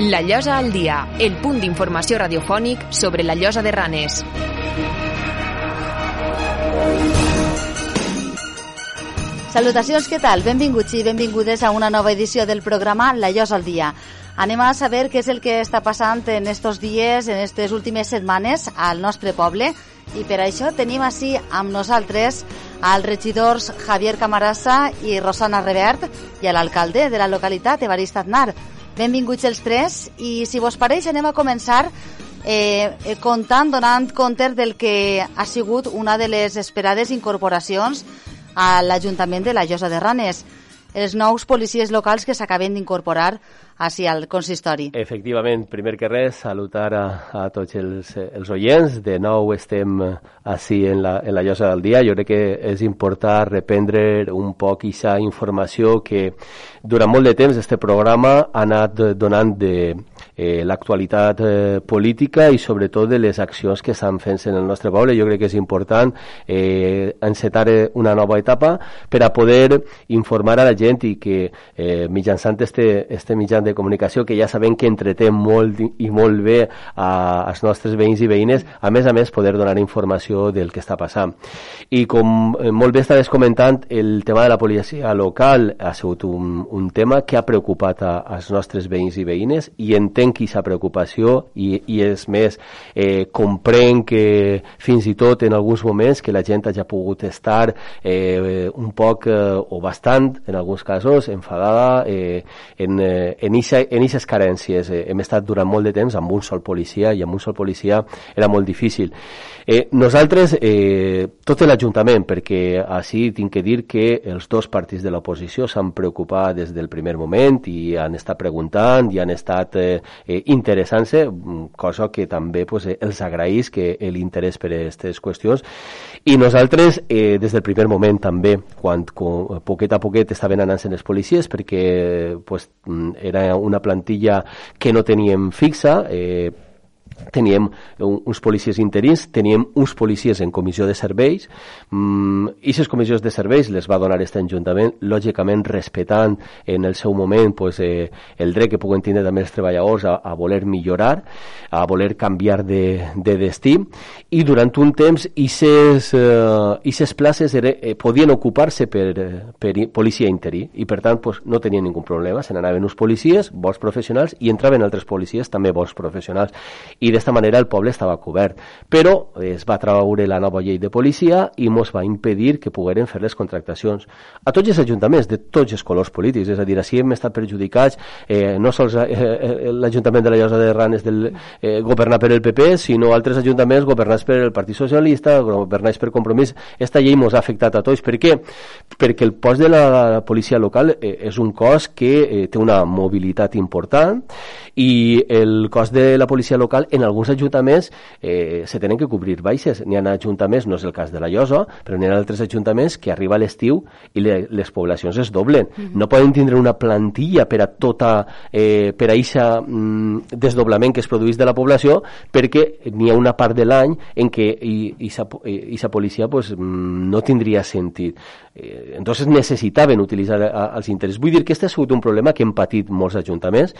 La Llosa al dia, el punt d'informació radiofònic sobre la Llosa de Ranes. Salutacions, què tal? Benvinguts i benvingudes a una nova edició del programa La Llosa al dia. Anem a saber què és el que està passant en estos dies, en aquestes últimes setmanes al nostre poble i per això tenim així amb nosaltres als regidors Javier Camarasa i Rosana Revert i a l'alcalde de la localitat, Evarist Aznar. Benvinguts els tres i si vos pareix anem a començar eh, contant, donant compte del que ha sigut una de les esperades incorporacions a l'Ajuntament de la Llosa de Ranes. Els nous policies locals que s'acaben d'incorporar així al consistori. Efectivament, primer que res, salutar a, a tots els, els oients. De nou estem així en la, en la llosa del dia. Jo crec que és important reprendre un poc aquesta informació que durant molt de temps este programa ha anat donant de, eh, l'actualitat eh, política i sobretot de les accions que estan fent en el nostre poble. Jo crec que és important eh, encetar una nova etapa per a poder informar a la gent i que eh, mitjançant este, este mitjà de comunicació que ja sabem que entreté molt i molt bé a, als nostres veïns i veïnes, a més a més poder donar informació del que està passant. I com eh, molt bé estaves comentant, el tema de la policia local ha sigut un, un tema que ha preocupat a, als nostres veïns i veïnes i entenc entenc aquesta preocupació i, i és més, eh, comprenc que fins i tot en alguns moments que la gent hagi pogut estar eh, un poc eh, o bastant, en alguns casos, enfadada eh, en, eh, en, en eixes carències. Eh, hem estat durant molt de temps amb un sol policia i amb un sol policia era molt difícil. Eh, nosaltres, eh, tot l'Ajuntament, perquè així tinc que dir que els dos partits de l'oposició s'han preocupat des del primer moment i han estat preguntant i han estat eh, eh, interessant-se, cosa que també pues, eh, els agraïs que l'interès per aquestes qüestions i nosaltres eh, des del primer moment també, quan, quan poquet a poquet estaven anant-se les policies perquè pues, era una plantilla que no teníem fixa, eh, teníem uns policies interins, teníem uns policies en comissió de serveis, mm, i aquestes comissions de serveis les va donar aquest Ajuntament, lògicament respectant en el seu moment pues, eh, el dret que puguen tindre també els treballadors a, a voler millorar, a voler canviar de, de destí, i durant un temps aquestes eh, places era, eh, podien ocupar-se per, per policia interí, i per tant pues, no tenien ningú problema, se n'anaven uns policies, bons professionals, i entraven altres policies també bons professionals, i i d'esta manera el poble estava cobert. Però es va treure la nova llei de policia i mos va impedir que pogueren fer les contractacions. A tots els ajuntaments, de tots els colors polítics, és a dir, així hem estat perjudicats, eh, no sols eh, eh, l'Ajuntament de la Llosa de Ranes del, eh, governat per el PP, sinó altres ajuntaments governats per el Partit Socialista, governats per Compromís. Esta llei mos ha afectat a tots. Per què? Perquè el post de la policia local eh, és un cos que eh, té una mobilitat important i el cost de la policia local en alguns ajuntaments eh, se tenen que cobrir baixes. N'hi ha ajuntaments, no és el cas de la Llosa, però n'hi ha altres ajuntaments que arriba a l'estiu i le, les poblacions es doblen. Mm -hmm. No poden tindre una plantilla per a tota, eh, per a eixa mm, desdoblament que es produeix de la població perquè n'hi ha una part de l'any en què aquesta policia pues, mm, no tindria sentit. Eh, entonces necessitaven utilitzar els interessos. Vull dir que aquest ha sigut un problema que hem patit molts ajuntaments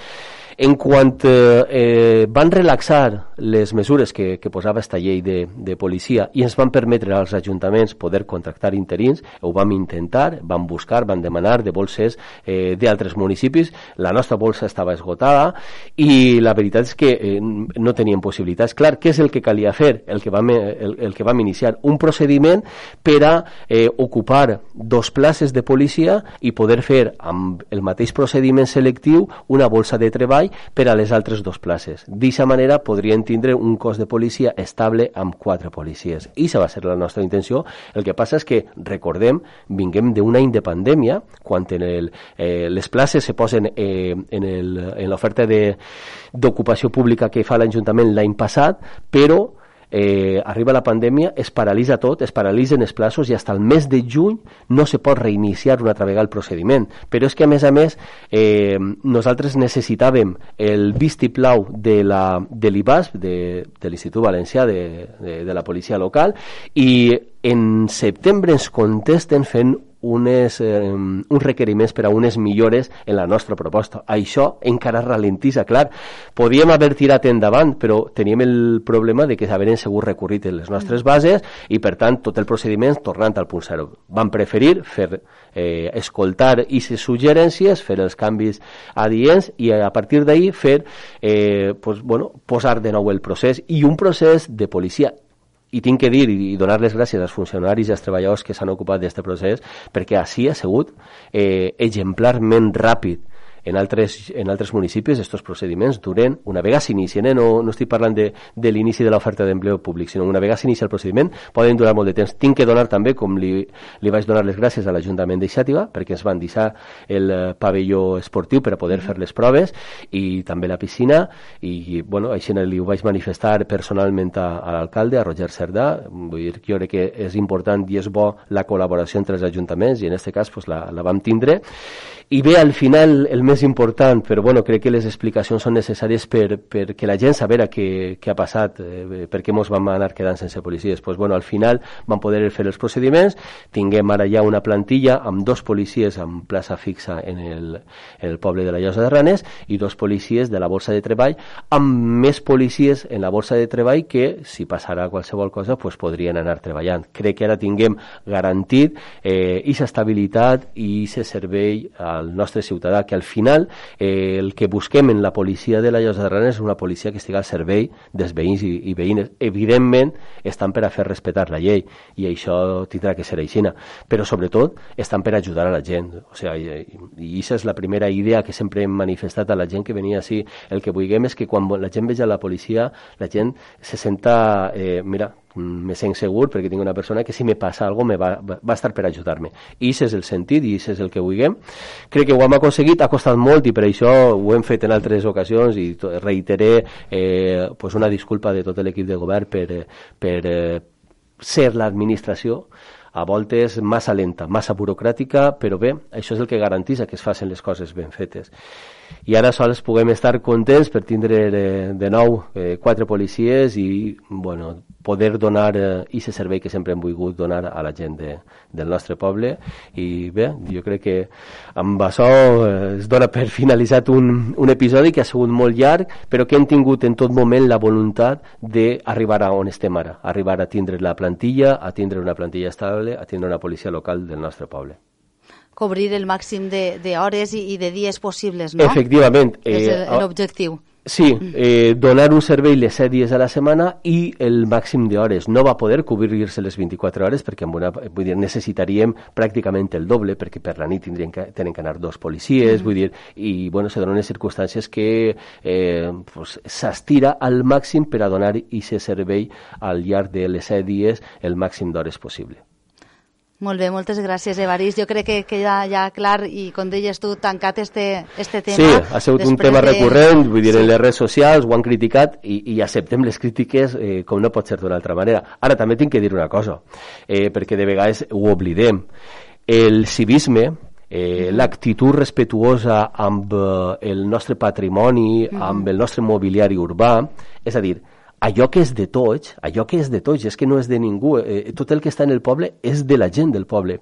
en quant eh, eh, van relaxar les mesures que, que posava esta llei de, de policia i ens van permetre als ajuntaments poder contractar interins, ho vam intentar, vam buscar, van demanar de bolses eh, d'altres municipis, la nostra bolsa estava esgotada i la veritat és que eh, no teníem possibilitats. Clar, què és el que calia fer? El que vam, el, el que vam iniciar, un procediment per a eh, ocupar dos places de policia i poder fer amb el mateix procediment selectiu una bolsa de treball per a les altres dues places. D'aquesta manera podrien tindre un cos de policia estable amb quatre policies. I això va ser la nostra intenció. El que passa és que, recordem, vinguem d'una independèmia, quan en el, eh, les places se posen eh, en l'oferta d'ocupació pública que fa l'Ajuntament l'any passat, però eh, arriba la pandèmia, es paralitza tot, es paralitzen els plaços i fins al mes de juny no se pot reiniciar una altra vegada el procediment. Però és que, a més a més, eh, nosaltres necessitàvem el vistiplau de la de de, de l'Institut Valencià de, de, de la policia local, i en setembre ens contesten fent unes, eh, uns requeriments per a unes millores en la nostra proposta. Això encara ralentissa, clar. Podíem haver tirat endavant, però teníem el problema de que haveren segur recurrit en les nostres bases i, per tant, tot el procediment tornant al punt zero. Van preferir fer eh, escoltar aquestes suggerències, fer els canvis adients i a partir d'ahir fer eh, pues, bueno, posar de nou el procés i un procés de policia i tinc que dir i donar les gràcies als funcionaris i als treballadors que s'han ocupat d'aquest procés perquè així ha sigut eh, exemplarment ràpid en altres, en altres municipis estos procediments duren, una vegada s'inicien, eh? no, no estic parlant de, de l'inici de l'oferta d'empleo públic, sinó una vegada s'inicia el procediment poden durar molt de temps. Tinc que donar també, com li, li vaig donar les gràcies a l'Ajuntament de Xàtiva, perquè ens van deixar el eh, pavelló esportiu per a poder fer les proves i també la piscina i bueno, així li ho vaig manifestar personalment a, a l'alcalde, a Roger Cerdà, vull dir que jo crec que és important i és bo la col·laboració entre els ajuntaments i en aquest cas pues, la, la vam tindre i bé, al final, el més important, però bueno, crec que les explicacions són necessàries per, per que la gent sabera què, què ha passat, eh, per què ens vam anar quedant sense policies. Pues, bueno, al final van poder fer els procediments, tinguem ara ja una plantilla amb dos policies amb plaça fixa en el, en el poble de la Llosa de Ranes i dos policies de la Borsa de Treball, amb més policies en la Borsa de Treball que, si passarà qualsevol cosa, pues, podrien anar treballant. Crec que ara tinguem garantit eh, aquesta estabilitat i aquest servei al nostre ciutadà, que al final eh, el que busquem en la policia de la Llosa de Ranes és una policia que estigui al servei dels veïns i, i veïnes. Evidentment, estan per a fer respectar la llei i això tindrà que ser aixina, però sobretot estan per ajudar a la gent. O sigui, i, això és la primera idea que sempre hem manifestat a la gent que venia així. El que vulguem és que quan la gent veja la policia, la gent se senta, eh, mira, me sent segur perquè tinc una persona que si me passa alguna cosa me va, va estar per ajudar-me. I és el sentit i és el que vulguem. Crec que ho hem aconseguit, ha costat molt i per això ho hem fet en altres ocasions i reiteré eh, pues una disculpa de tot l'equip de govern per, per eh, ser l'administració a voltes massa lenta, massa burocràtica, però bé, això és el que garanteix que es facin les coses ben fetes i ara sols puguem estar contents per tindre eh, de nou eh, quatre policies i bueno, poder donar eh, aquest servei que sempre hem volgut donar a la gent de, del nostre poble. I bé, jo crec que amb això eh, es dona per finalitzat un, un episodi que ha sigut molt llarg però que hem tingut en tot moment la voluntat d'arribar a on estem ara. Arribar a tindre la plantilla, a tindre una plantilla estable, a tindre una policia local del nostre poble cobrir el màxim d'hores i, i de dies possibles, no? Efectivament. Eh, és l'objectiu. Sí, eh, donar un servei les 7 dies a la setmana i el màxim d'hores. No va poder cobrir-se les 24 hores perquè amb una, vull dir, necessitaríem pràcticament el doble perquè per la nit tindrien que, tenen que anar dos policies, mm. vull dir, i bueno, se donen les circumstàncies que eh, pues, s'estira al màxim per a donar aquest servei al llarg de les 7 dies el màxim d'hores possible. Molt bé, moltes gràcies, Evarís. Jo crec que queda ja clar i, com deies tu, tancat este, este tema. Sí, ha sigut un tema de... recurrent, vull dir, sí. en les redes socials ho han criticat i, i acceptem les crítiques eh, com no pot ser d'una altra manera. Ara també tinc que dir una cosa, eh, perquè de vegades ho oblidem. El civisme, eh, l'actitud respetuosa amb eh, el nostre patrimoni, amb el nostre mobiliari urbà, és a dir, allò que és de tots, allò que és de tots, és que no és de ningú, eh, tot el que està en el poble és de la gent del poble.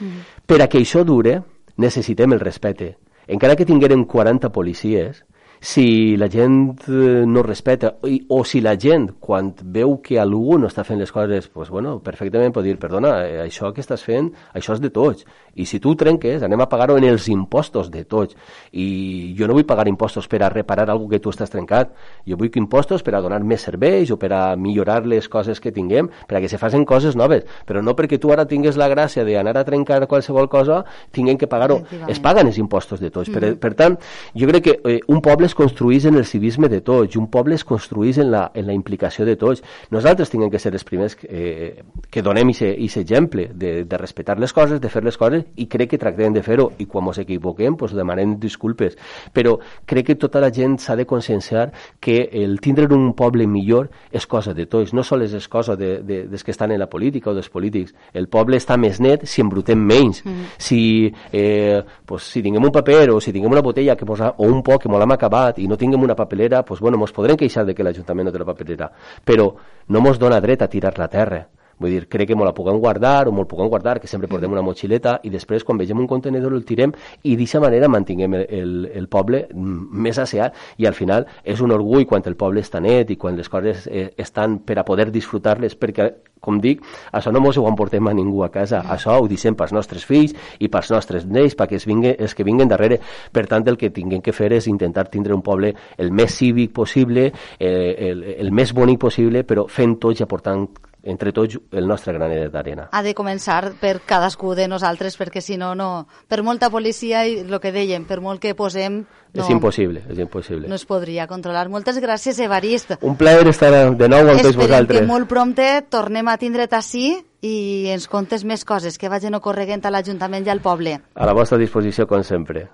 Mm. Per a que això dure, necessitem el respecte. Encara que tinguérem 40 policies, si la gent eh, no respecta o si la gent quan veu que algú no està fent les coses pues, bueno, perfectament pot dir perdona, eh, això que estàs fent això és de tots. I si tu trenques anem a pagar-ho en els impostos de tots. I jo no vull pagar impostos per a reparar algo que tu estàs trencat. Jo vull que impostos per a donar més serveis o per a millorar les coses que tinguem per a que se facin coses noves. Però no perquè tu ara tingues la gràcia d'anar a trencar qualsevol cosa tinguem que pagar-ho. Es paguen els impostos de tots. Mm -hmm. per, per tant jo crec que eh, un poble es construeix en el civisme de tots, i un poble es construeix en la, en la implicació de tots. Nosaltres tinguem que ser els primers que, eh, que donem aquest exemple de, de respectar les coses, de fer les coses, i crec que tractem de fer-ho, i quan ens equivoquem, pues, demanem disculpes. Però crec que tota la gent s'ha de conscienciar que el tindre un poble millor és cosa de tots, no sols és cosa de, de, des que estan en la política o dels polítics. El poble està més net si embrutem menys. Mm. Si, eh, pues, si tinguem un paper o si tinguem una botella que posa, o un poc que molt hem acabat i no tinguem una papelera, pues, bueno, mos podrem queixar de que l'Ajuntament no té la papelera, però no mos dona dret a tirar la terra Vull dir, crec que me la puguem guardar o me'l puguem guardar, que sempre portem una motxileta i després quan vegem un contenedor el tirem i d'aquesta manera mantinguem el, el, el poble més asseat i al final és un orgull quan el poble està net i quan les coses eh, estan per a poder disfrutar-les perquè com dic, això no mos ho emportem a ningú a casa, això ho deixem pels nostres fills i pels nostres nens, perquè es vinguen, els que vinguen darrere. Per tant, el que tinguem que fer és intentar tindre un poble el més cívic possible, eh, el, el més bonic possible, però fent tots i aportant entre tots el nostre granet d'arena. Ha de començar per cadascú de nosaltres, perquè si no, no... Per molta policia, i el que dèiem, per molt que posem... No, és impossible, és impossible. No es podria controlar. Moltes gràcies, Evarist. Un plaer estar de nou amb tots vosaltres. Esperem que molt prompte tornem a tindre't així i ens contes més coses que vagin ocorreguent a l'Ajuntament i al poble. A la vostra disposició, com sempre.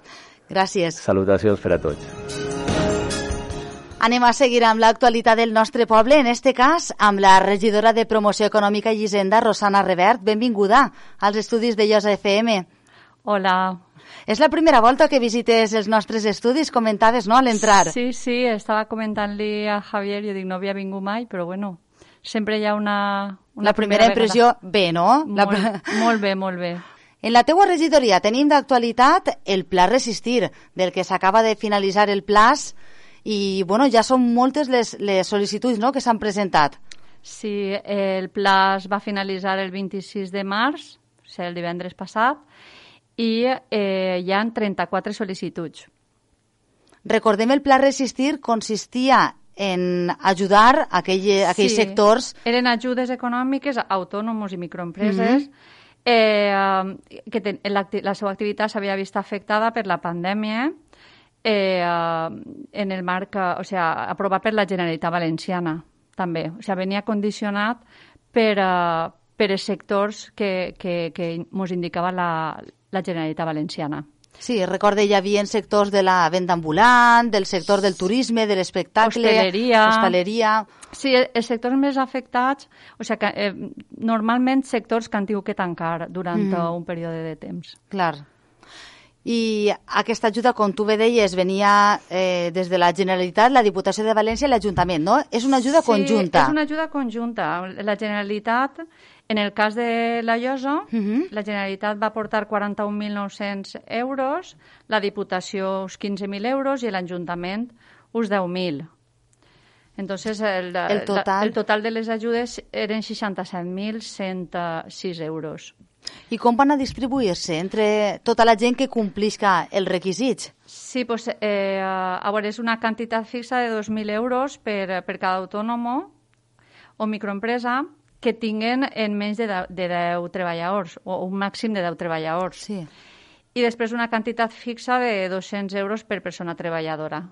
Gràcies. Salutacions per a tots. Anem a seguir amb l'actualitat del nostre poble, en este cas amb la regidora de Promoció Econòmica i Hisenda, Rosana Revert. Benvinguda als estudis de Llosa FM. Hola. És la primera volta que visites els nostres estudis, comentaves, no?, a l'entrar. Sí, sí, estava comentant-li a Javier, jo dic, no havia vingut mai, però bueno, sempre hi ha una... una la primera, primera impressió, vegada. bé, no? Molt, la... molt bé, molt bé. En la teua regidoria tenim d'actualitat el Pla Resistir, del que s'acaba de finalitzar el plaç i bueno, ja són moltes les, les sol·licituds no?, que s'han presentat. Sí, el pla es va finalitzar el 26 de març, o sigui, el divendres passat, i eh, hi han 34 sol·licituds. Recordem, el pla Resistir consistia en ajudar aquell, aquells sí, sectors... eren ajudes econòmiques a autònoms i microempreses mm -hmm. eh, que ten, la, la seva activitat s'havia vist afectada per la pandèmia eh, en el marc, o sea, aprovat per la Generalitat Valenciana, també. O sea, venia condicionat per, uh, per els sectors que, que, que mos indicava la, la Generalitat Valenciana. Sí, recorde, hi havia sectors de la venda ambulant, del sector del turisme, de l'espectacle... Hostaleria... Hostaleria... Sí, els sectors més afectats, o sigui, que, eh, normalment sectors que han tingut que tancar durant mm. un període de temps. Clar. I aquesta ajuda, com tu bé deies, venia eh, des de la Generalitat, la Diputació de València i l'Ajuntament, no? És una ajuda sí, conjunta. és una ajuda conjunta. La Generalitat, en el cas de la Llosa, uh Mhm. -huh. la Generalitat va aportar 41.900 euros, la Diputació uns 15.000 euros i l'Ajuntament uns 10.000. Entonces, el, El total? el total de les ajudes eren 67.106 euros. I com van a distribuir-se entre tota la gent que complisca els requisits? Sí, pues, eh, a veure, és una quantitat fixa de 2.000 euros per, per cada autònom o microempresa que tinguen en menys de 10, de 10 treballadors, o un màxim de 10 treballadors. Sí. I després una quantitat fixa de 200 euros per persona treballadora.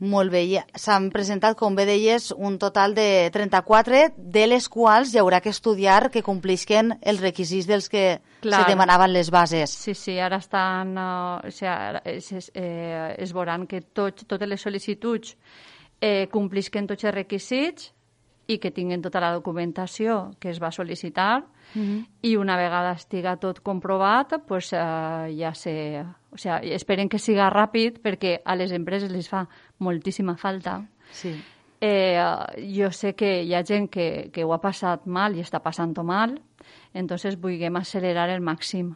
Molt bé, i s'han presentat, com bé deies, un total de 34, de les quals hi haurà que estudiar que complisquen els requisits dels que Clar. se demanaven les bases. Sí, sí, ara estan... Uh, o sigui, ara es, es, eh, es veuran que tot, totes les sol·licituds eh, complisquen tots els requisits i que tinguin tota la documentació que es va sol·licitar Mm -hmm. i una vegada estiga tot comprovat, pues, eh, ja se... O sigui, esperen que siga ràpid perquè a les empreses les fa moltíssima falta. Sí. Eh, jo sé que hi ha gent que, que ho ha passat mal i està passant-ho mal, entonces vulguem accelerar el màxim.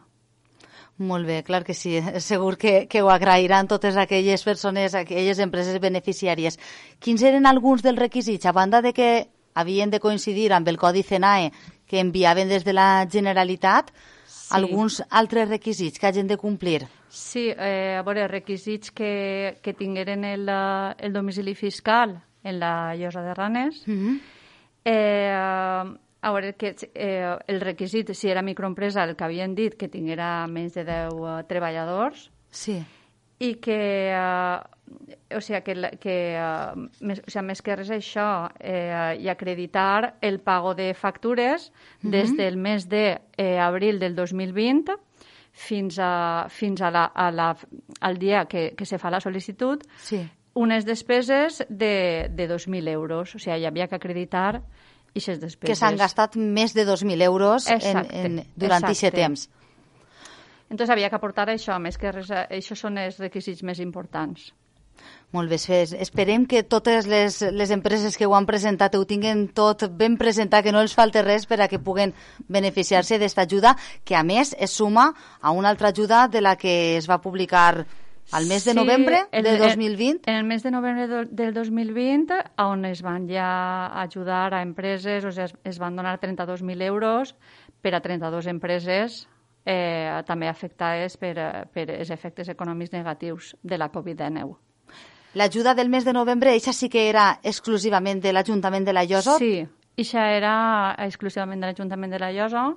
Molt bé, clar que sí. Segur que, que ho agrairan totes aquelles persones, aquelles empreses beneficiàries. Quins eren alguns dels requisits? A banda de que havien de coincidir amb el Codi CENAE que enviaven des de la Generalitat, sí. alguns altres requisits que hagin de complir? Sí, eh, a veure, requisits que, que tingueren el, el domicili fiscal en la Llosa de Ranes. Mm -hmm. eh, a veure, que, eh, el requisit, si era microempresa, el que havien dit, que tinguera menys de 10 uh, treballadors. Sí. I que, uh, o sigui, que, que uh, més, o sigui, més que res això, eh, i acreditar el pago de factures mm -hmm. des del mes de eh, abril del 2020 fins, a, fins a la, a la, al dia que, que se fa la sol·licitud, sí. unes despeses de, de 2.000 euros. O sigui, hi havia que acreditar aquestes despeses. Que s'han gastat més de 2.000 euros exacte, en, en, durant aquest temps. Entonces havia que aportar això, més que res, això són els requisits més importants. Molt bé, esperem que totes les, les empreses que ho han presentat ho tinguin tot ben presentat, que no els falte res per a que puguen beneficiar-se d'esta ajuda, que a més es suma a una altra ajuda de la que es va publicar al mes de novembre sí, de 2020? En el mes de novembre del 2020, on es van ja ajudar a empreses, o sigui, es, es van donar 32.000 euros per a 32 empreses eh, també afectades per, per els efectes econòmics negatius de la Covid-19. L'ajuda del mes de novembre, això sí que era exclusivament de l'Ajuntament de la Llosa? Sí, això era exclusivament de l'Ajuntament de la Llosa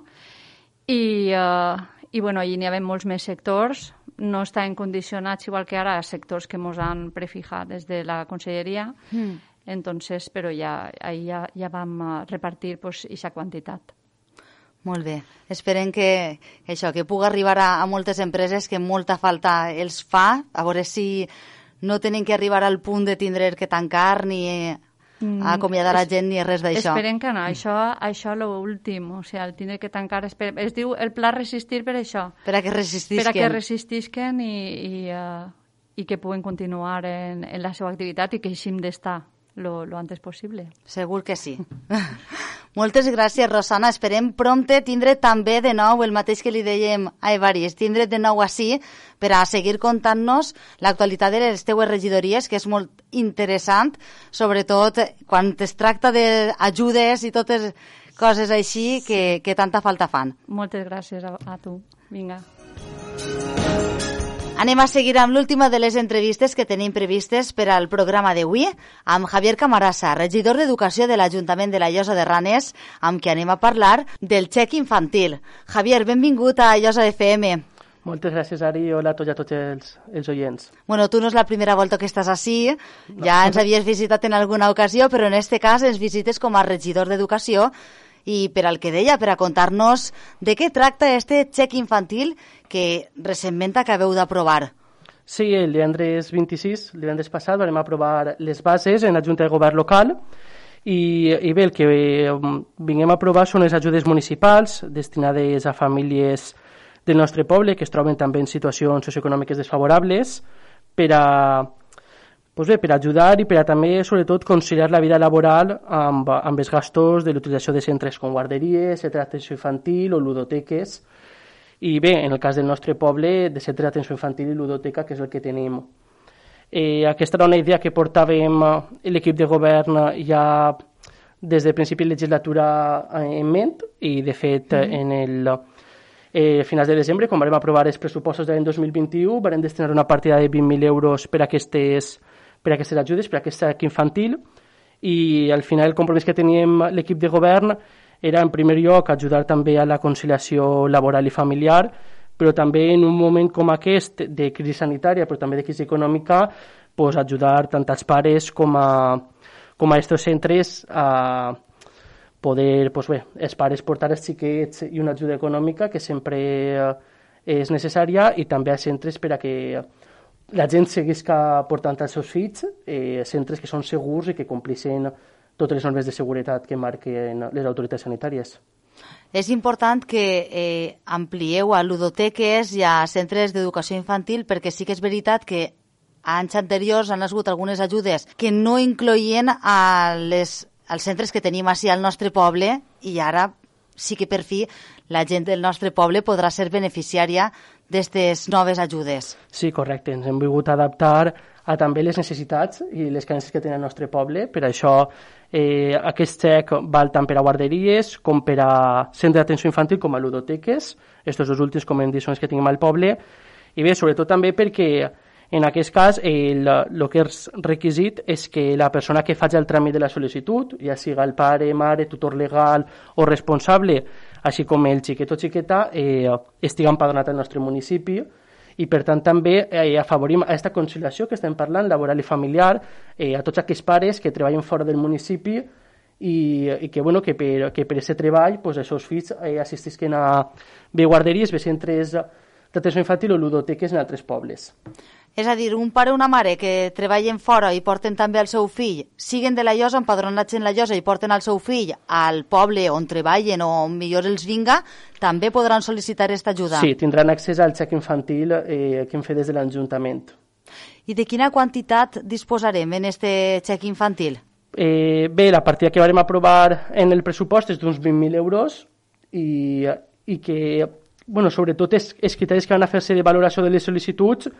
i, uh, i bueno, hi n'hi havia molts més sectors, no estaven condicionats igual que ara a sectors que ens han prefijat des de la Conselleria, mm. entonces, però ja, ahí ja, ja vam eh, repartir pues, aquesta quantitat. Molt bé. Esperem que això, que pugui arribar a, a moltes empreses que molta falta els fa, a veure si no tenen que arribar al punt de tindre que tancar ni mm, acomiadar a gent ni res d'això. Esperem que no, això, això és l'últim, o sigui, el tindre que tancar, esperem, es diu el pla resistir per això. Per a que resistisquen. Per a que resistisquen i, i, uh, i que puguen continuar en, en la seva activitat i que deixin d'estar lo, lo antes possible. Segur que sí. Moltes gràcies, Rosana. Esperem prompte tindre també de nou el mateix que li dèiem a Evaris, tindre de nou així per a seguir contant-nos l'actualitat de les teues regidories, que és molt interessant, sobretot quan es tracta d'ajudes i totes coses així que, que tanta falta fan. Moltes gràcies a, a tu. Vinga. Anem a seguir amb l'última de les entrevistes que tenim previstes per al programa d'avui amb Javier Camarasa, regidor d'Educació de l'Ajuntament de la Llosa de Ranes, amb qui anem a parlar del xec infantil. Javier, benvingut a Llosa FM. Moltes gràcies, Ari. Hola a tots i a tots els, els oients. Bueno, tu no és la primera volta que estàs així. Ja ens havies visitat en alguna ocasió, però en este cas ens visites com a regidor d'Educació i per al que deia, per a contar-nos de què tracta este xec infantil que recentment acabeu d'aprovar. Sí, el divendres 26, el divendres passat, vam aprovar les bases en la Junta de Govern local i, i bé, el que vinguem a aprovar són les ajudes municipals destinades a famílies del nostre poble que es troben també en situacions socioeconòmiques desfavorables per a pues bé, per ajudar i per a també, sobretot, conciliar la vida laboral amb, amb els gastos de l'utilització de centres com guarderies, centres d'atenció infantil o ludoteques. I bé, en el cas del nostre poble, de centre d'atenció infantil i ludoteca, que és el que tenim. Eh, aquesta era una idea que portàvem l'equip de govern ja des de principi de legislatura en ment i, de fet, mm -hmm. en el eh, finals de desembre, quan vam aprovar els pressupostos de l'any 2021, vam destinar una partida de 20.000 euros per a aquestes per a aquestes ajudes, per a aquest sac infantil, i al final el compromís que teníem l'equip de govern era en primer lloc ajudar també a la conciliació laboral i familiar, però també en un moment com aquest de crisi sanitària, però també de crisi econòmica, pues, ajudar tant als pares com a, com a aquests centres a poder, pues bé, els pares portar els xiquets i una ajuda econòmica que sempre eh, és necessària i també a centres per a que la gent seguisca portant els seus fills eh, centres que són segurs i que complixen totes les normes de seguretat que marquen les autoritats sanitàries. És important que eh, amplieu a ludoteques i a centres d'educació infantil perquè sí que és veritat que anys anteriors han hagut algunes ajudes que no incloïen a les, als centres que tenim així al nostre poble i ara sí que per fi la gent del nostre poble podrà ser beneficiària d'aquestes noves ajudes. Sí, correcte. Ens hem volgut adaptar a també les necessitats i les carències que té el nostre poble. Per això eh, aquest xec val tant per a guarderies com per a centre d'atenció infantil com a ludoteques. Estos dos últims, com hem dit, són els que tenim al poble. I bé, sobretot també perquè en aquest cas, el, el que és requisit és que la persona que faci el tràmit de la sol·licitud, ja siga el pare, mare, tutor legal o responsable, així com el xiquet o xiqueta, eh, estigui empadronat al nostre municipi i per tant també eh, afavorim aquesta conciliació que estem parlant, laboral i familiar, eh, a tots aquells pares que treballen fora del municipi i, i que, bueno, que per, que per aquest treball pues, els seus fills eh, assistisquen a bé guarderies, bé centres d'atenció infantil o ludoteques en altres pobles. És a dir, un pare o una mare que treballen fora i porten també el seu fill, siguen de la llosa, empadronats en la llosa i porten el seu fill al poble on treballen o on millor els vinga, també podran sol·licitar aquesta ajuda. Sí, tindran accés al xec infantil eh, que hem fet des de l'Ajuntament. I de quina quantitat disposarem en este xec infantil? Eh, bé, la partida que vam aprovar en el pressupost és d'uns 20.000 euros i, i que, bueno, sobretot, els criteris que van a fer-se de valoració de les sol·licituds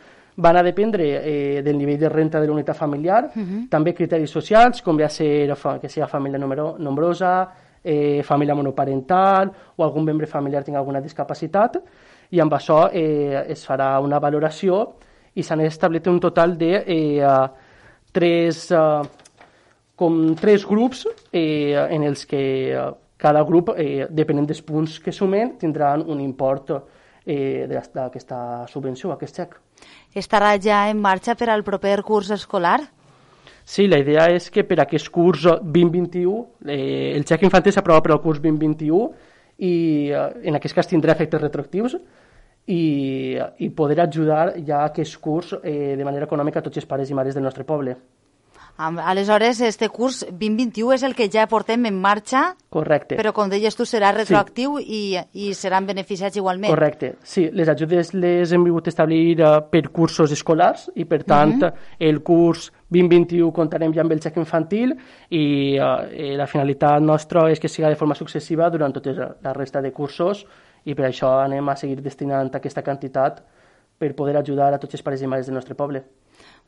van a dependre eh, del nivell de renta de la unitat familiar, uh -huh. també criteris socials, com va ser que sigui família numero, nombrosa, eh, família monoparental o algun membre familiar tingui alguna discapacitat, i amb això eh, es farà una valoració i s'han establit un total de eh, tres, eh, com tres grups eh, en els que eh, cada grup, eh, depenent dels punts que sumen, tindran un import eh, d'aquesta subvenció, aquest xec. Estarà ja en marxa per al proper curs escolar? Sí, la idea és que per aquest curs 2021, eh, el xec infantil s'aprova per al curs 2021 i eh, en aquest cas tindrà efectes retroactius i, i poder ajudar ja aquest curs eh, de manera econòmica a tots els pares i mares del nostre poble. Aleshores, este curs 2021 és el que ja portem en marxa. Correcte. Però, com deies tu, serà retroactiu sí. i, i seran beneficiats igualment. Correcte. Sí, les ajudes les hem vingut establir uh, per cursos escolars i, per tant, uh -huh. el curs 2021 comptarem ja amb el xec infantil i uh, la finalitat nostra és que siga de forma successiva durant tota la resta de cursos i per això anem a seguir destinant aquesta quantitat per poder ajudar a tots els pares i mares del nostre poble.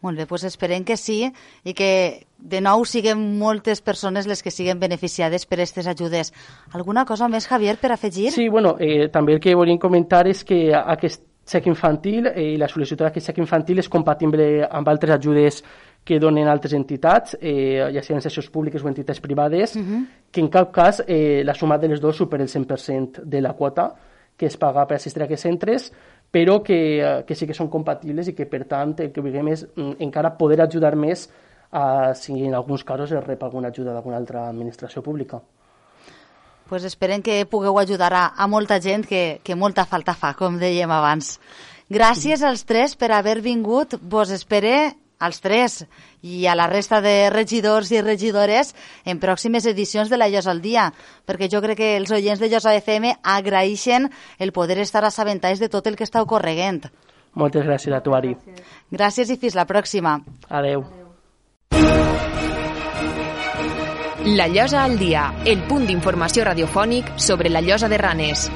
Molt bé, doncs esperem que sí i que de nou siguin moltes persones les que siguin beneficiades per aquestes ajudes. Alguna cosa més, Javier, per afegir? Sí, bueno, eh, també el que volíem comentar és que aquest xec infantil eh, i la sol·licitud d'aquest xec infantil és compatible amb altres ajudes que donen altres entitats, eh, ja siguin sessions públiques o entitats privades, uh -huh. que en cap cas eh, la suma de les dues supera el 100% de la quota que es paga per assistir a aquests centres, però que, eh, que sí que són compatibles i que, per tant, el que vulguem és mm, encara poder ajudar més a, si en alguns casos es rep alguna ajuda d'alguna altra administració pública. Pues esperem que pugueu ajudar a, a molta gent que, que molta falta fa, com dèiem abans. Gràcies als tres per haver vingut. Vos espere als tres i a la resta de regidors i regidores en pròximes edicions de la Llosa al Dia, perquè jo crec que els oients de Llosa FM agraeixen el poder estar assabentats de tot el que està ocorreguent. Moltes gràcies a tu, Ari. Gràcies i fins la pròxima. Adeu. La Llosa al Dia, el punt d'informació radiofònic sobre la Llosa de Ranes.